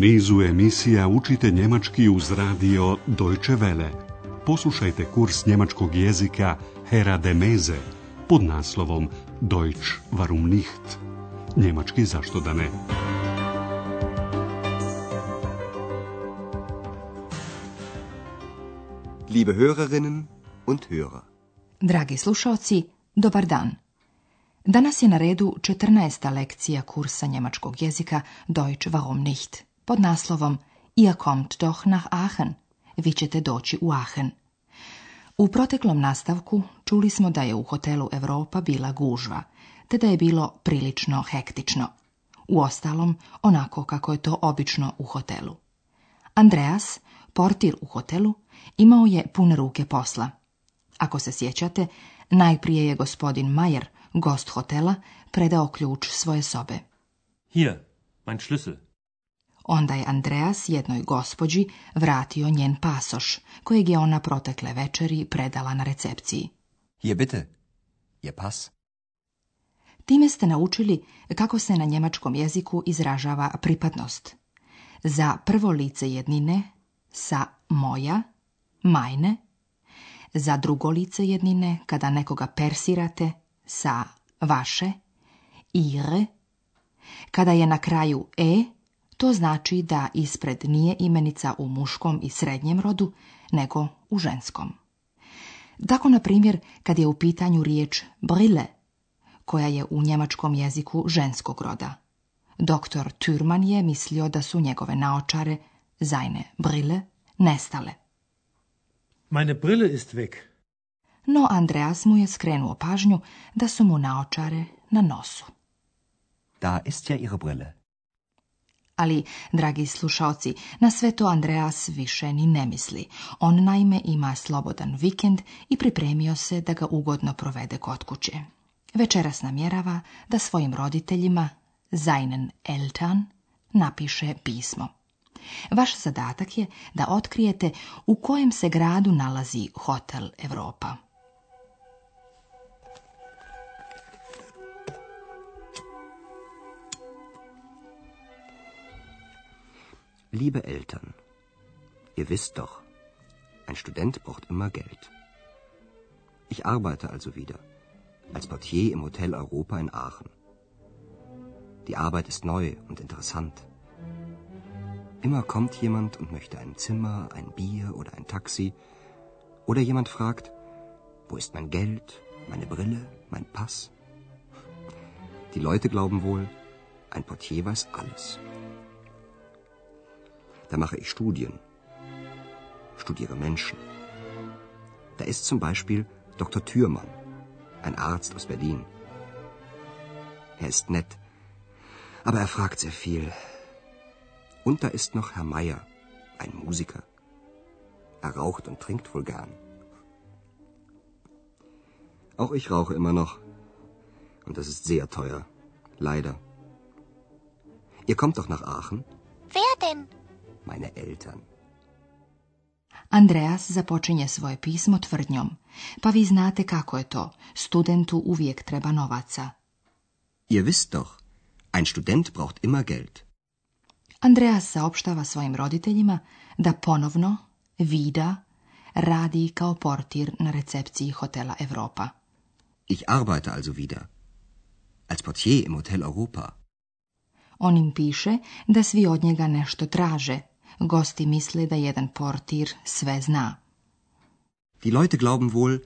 nizu emisija učite njemački uz radio Deutsche Welle. Poslušajte kurs njemačkog jezika Hera de Meze pod naslovom Deutsch warum nicht? Njemački zašto da ne? Liebe Hörerinnen und Hörer. Dragi slušalci, dobar dan. Danas je na redu 14. lekcija kursa njemačkog jezika Deutsch warum nicht? pod naslovom Ihr kommt doch nach Aachen. Vi ćete doći u Aachen. U proteklom nastavku čuli smo da je u hotelu Europa bila gužva, te da je bilo prilično hektično. ostalom, onako kako je to obično u hotelu. Andreas, portir u hotelu, imao je pune ruke posla. Ako se sjećate, najprije je gospodin Majer, gost hotela, predao ključ svoje sobe. Hier, mein Schlüssel. Onda je Andreas jednoj gospođi vratio njen pasoš, kojeg je ona protekle večeri predala na recepciji. Je bitte, je pas. Time ste naučili kako se na njemačkom jeziku izražava pripadnost. Za prvo lice jednine sa moja, majne, za drugo lice jednine kada nekoga persirate sa vaše, ire, kada je na kraju e, to znači da ispred nije imenica u muškom i srednjem rodu, nego u ženskom. Tako, na primjer, kad je u pitanju riječ brille, koja je u njemačkom jeziku ženskog roda. Doktor Türman je mislio da su njegove naočare, zajne brille, nestale. Meine brille ist weg. No Andreas mu je skrenuo pažnju da su mu naočare na nosu. Da ist ja ihre brille. Ali, dragi slušaoci, na sve to Andreas više ni ne misli. On naime ima slobodan vikend i pripremio se da ga ugodno provede kod kuće. Večeras namjerava da svojim roditeljima, Zainen Eltan, napiše pismo. Vaš zadatak je da otkrijete u kojem se gradu nalazi Hotel Europa. Liebe Eltern, ihr wisst doch, ein Student braucht immer Geld. Ich arbeite also wieder, als Portier im Hotel Europa in Aachen. Die Arbeit ist neu und interessant. Immer kommt jemand und möchte ein Zimmer, ein Bier oder ein Taxi. Oder jemand fragt, wo ist mein Geld, meine Brille, mein Pass? Die Leute glauben wohl, ein Portier weiß alles. Da mache ich Studien. Studiere Menschen. Da ist zum Beispiel Dr. Thürmann, ein Arzt aus Berlin. Er ist nett, aber er fragt sehr viel. Und da ist noch Herr Meier, ein Musiker. Er raucht und trinkt wohl gern. Auch ich rauche immer noch. Und das ist sehr teuer. Leider. Ihr kommt doch nach Aachen? Wer denn? meine Eltern. Andreas započinje svoje pismo tvrdnjom. Pa vi znate kako je to. Studentu uvijek treba novaca. Ihr wisst doch, ein student braucht immer Geld. Andreas saopštava svojim roditeljima da ponovno Vida radi kao portir na recepciji hotela Europa. Ich arbeite also wieder. Als portier im Hotel Europa. On im piše da svi od njega nešto traže, Gosti misle da jedan portir sve zna. Die Leute glauben wohl,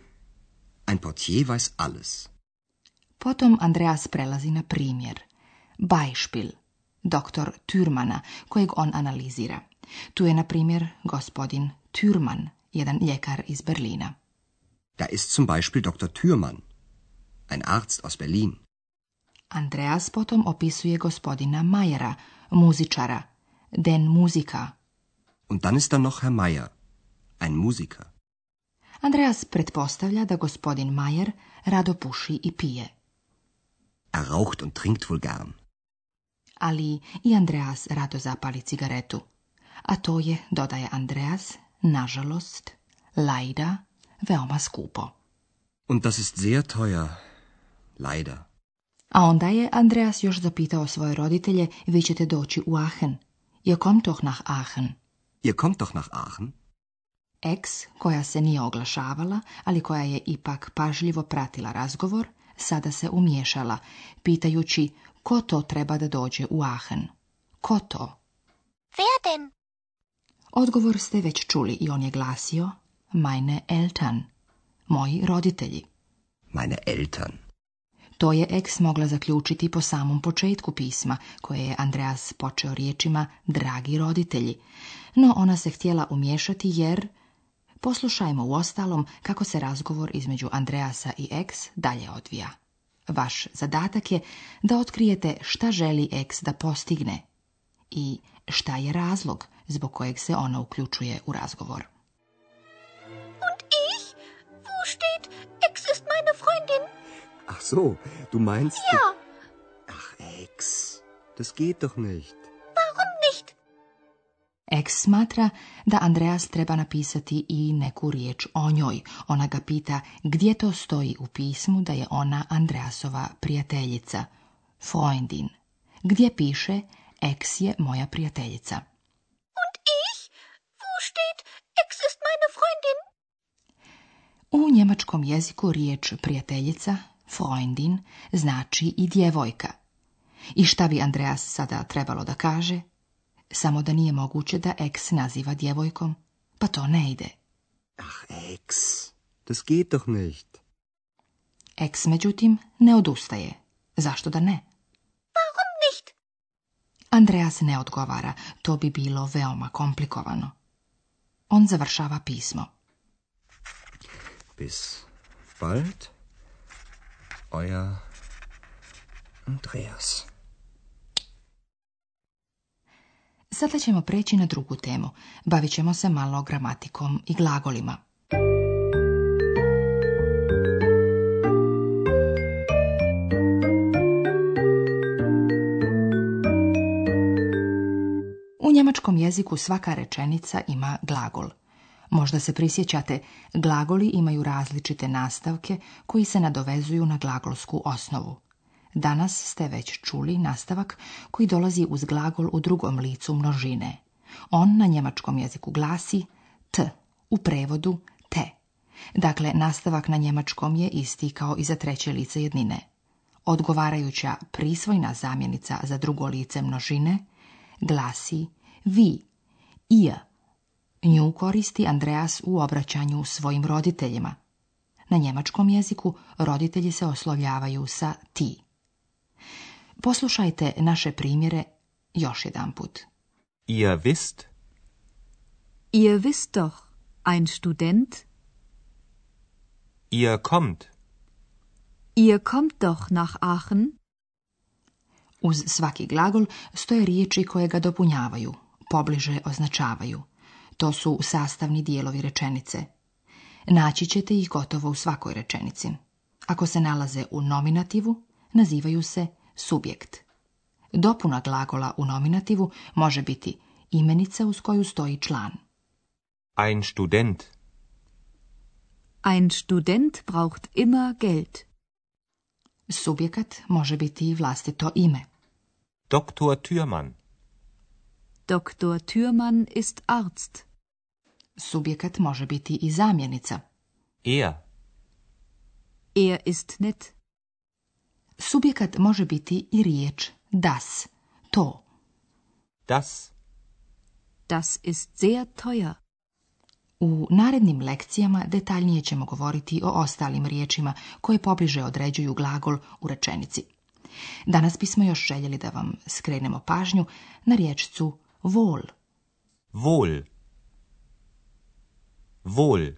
ein Portier weiß alles. Potom Andreas prelazi na primjer. Bajšpil, doktor Türmana, kojeg on analizira. Tu je, na primjer, gospodin Türman, jedan ljekar iz Berlina. Da ist zum Beispiel Dr. Türmann, ein Arzt aus Berlin. Andreas potom opisuje gospodina Majera, muzičara, den muzika Und dann ist da noch Herr Meier, ein Musiker. Andreas pretpostavlja da gospodin Majer rado puši i pije. Er raucht und trinkt wohl Ali i Andreas rado zapali cigaretu. A to je, dodaje Andreas, nažalost, lajda, veoma skupo. Und das ist sehr teuer, leider. A onda je Andreas još zapitao svoje roditelje, vi ćete doći u Aachen. Ihr kommt doch nach Aachen. Ihr kommt doch nach Aachen? Ex, koja se nije oglašavala, ali koja je ipak pažljivo pratila razgovor, sada se umješala pitajući ko to treba da dođe u Aachen. Ko to? Wer denn? Odgovor ste već čuli i on je glasio meine Eltern, moji roditelji. Meine Eltern. To je ex mogla zaključiti po samom početku pisma, koje je Andreas počeo riječima dragi roditelji. No ona se htjela umješati jer... Poslušajmo u ostalom kako se razgovor između Andreasa i ex dalje odvija. Vaš zadatak je da otkrijete šta želi ex da postigne i šta je razlog zbog kojeg se ona uključuje u razgovor. so, du meinst... Ja. Ach, Ex, das geht doch nicht. Warum nicht? Ex smatra da Andreas treba napisati i neku riječ o njoj. Ona ga pita gdje to stoji u pismu da je ona Andreasova prijateljica, Freundin, gdje piše Ex je moja prijateljica. Und ich? Wo steht Ex ist meine Freundin? U njemačkom jeziku riječ prijateljica Freundin znači i djevojka. I šta bi Andreas sada trebalo da kaže? Samo da nije moguće da ex naziva djevojkom, pa to ne ide. Ach, ex, das geht doch nicht. Ex, međutim, ne odustaje. Zašto da ne? Warum nicht? Andreas ne odgovara, to bi bilo veoma komplikovano. On završava pismo. Bis bald. Euer Andreas. Sada ćemo preći na drugu temu. Bavit ćemo se malo gramatikom i glagolima. U njemačkom jeziku svaka rečenica ima glagol – Možda se prisjećate, glagoli imaju različite nastavke koji se nadovezuju na glagolsku osnovu. Danas ste već čuli nastavak koji dolazi uz glagol u drugom licu množine. On na njemačkom jeziku glasi t, u prevodu te. Dakle, nastavak na njemačkom je isti kao i za treće lice jednine. Odgovarajuća prisvojna zamjenica za drugo lice množine glasi vi, i. Nju koristi Andreas u obraćanju svojim roditeljima. Na njemačkom jeziku roditelji se oslovljavaju sa ti. Poslušajte naše primjere još jedanput. Ihr wisst. Ihr wisst doch, ein Student. Ihr kommt. Ihr kommt doch nach Aachen. Uz svaki glagol stoje riječi koje ga dopunjavaju, pobliže označavaju – to su sastavni dijelovi rečenice. Naći ćete ih gotovo u svakoj rečenici. Ako se nalaze u nominativu, nazivaju se subjekt. Dopuna glagola u nominativu može biti imenica uz koju stoji član. Ein student. Ein student braucht immer Geld. Subjekat može biti i vlastito ime. Doktor Türmann. Doktor Thürmann ist Arzt. Subjekat može biti i zamjenica. Er. Er ist nett. Subjekat može biti i riječ das, to. Das. Das ist sehr teuer. U narednim lekcijama detaljnije ćemo govoriti o ostalim riječima koje pobliže određuju glagol u rečenici. Danas bismo još željeli da vam skrenemo pažnju na riječcu Wohl. Wohl. Wohl.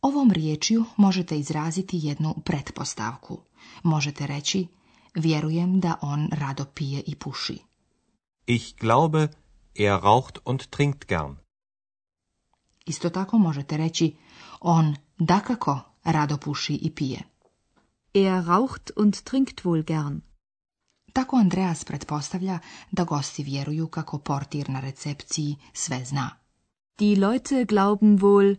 Ovom riječju možete izraziti jednu pretpostavku. Možete reći, vjerujem da on rado pije i puši. Ich glaube, er raucht und trinkt gern. Isto tako možete reći, on dakako rado puši i pije. Er raucht und trinkt wohl gern. Tako Andreas pretpostavlja da gosti vjeruju kako portir na recepciji sve zna. Die Leute glauben wohl,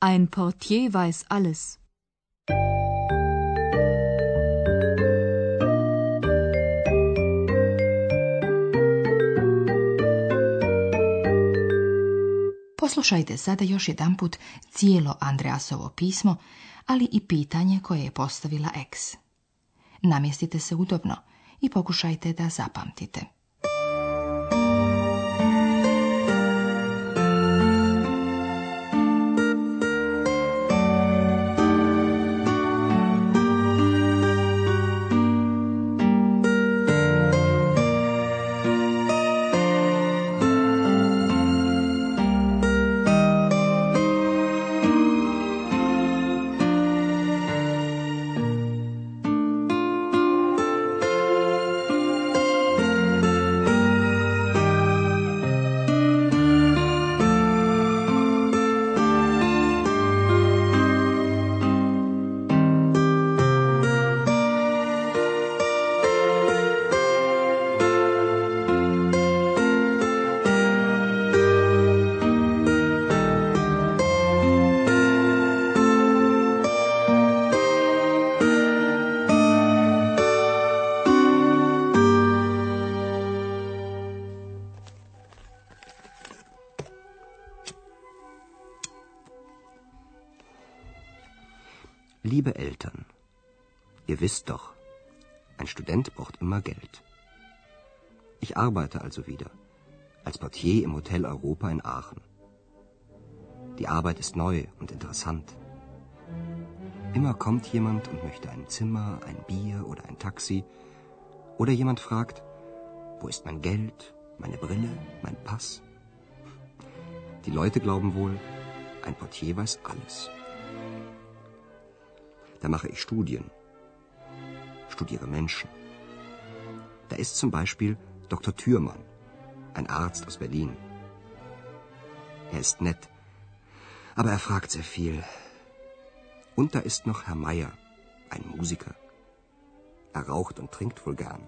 ein Portier weiß alles. Poslušajte sada još jedanput cijelo Andreasovo pismo, ali i pitanje koje je postavila Eks. Namjestite se udobno – i pokušajte da zapamtite. liebe Eltern, ihr wisst doch, ein Student braucht immer Geld. Ich arbeite also wieder, als Portier im Hotel Europa in Aachen. Die Arbeit ist neu und interessant. Immer kommt jemand und möchte ein Zimmer, ein Bier oder ein Taxi. Oder jemand fragt, wo ist mein Geld, meine Brille, mein Pass? Die Leute glauben wohl, ein Portier weiß alles. Da mache ich Studien. Studiere Menschen. Da ist zum Beispiel Dr. Thürmann, ein Arzt aus Berlin. Er ist nett, aber er fragt sehr viel. Und da ist noch Herr Meier, ein Musiker. Er raucht und trinkt wohl gern.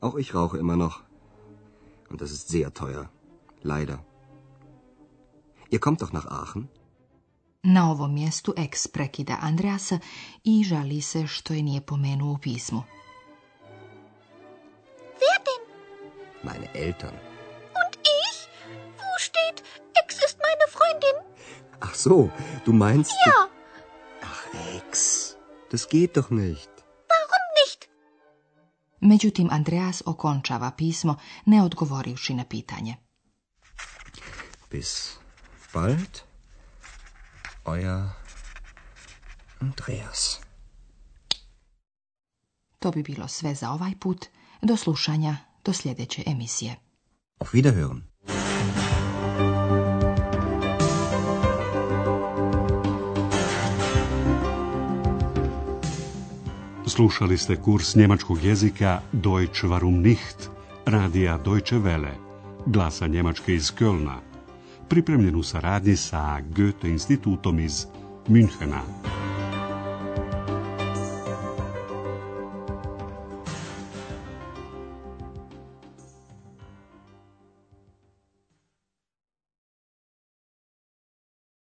Auch ich rauche immer noch. Und das ist sehr teuer. Leider. Ihr kommt doch nach Aachen? Na ovom mjestu eks prekida Andreasa i žali se što je nije pomenuo u pismu. Wer denn? Meine Eltern. Und ich? Wo steht, ex ist meine Freundin? Ach so, du meinst... Ja. Ach, ex, das geht doch nicht. Warum nicht? Međutim, Andreas okončava pismo, ne odgovorivši na pitanje. Bis bald? Euer Andreas. To bi bilo sve za ovaj put. Do slušanja, do sljedeće emisije. Auf Wiederhören. Slušali ste kurs njemačkog jezika Deutsch warum nicht, radija Deutsche Welle, glasa Njemačke iz Kölna pripremljen u saradnji sa Goethe institutom iz Münchena.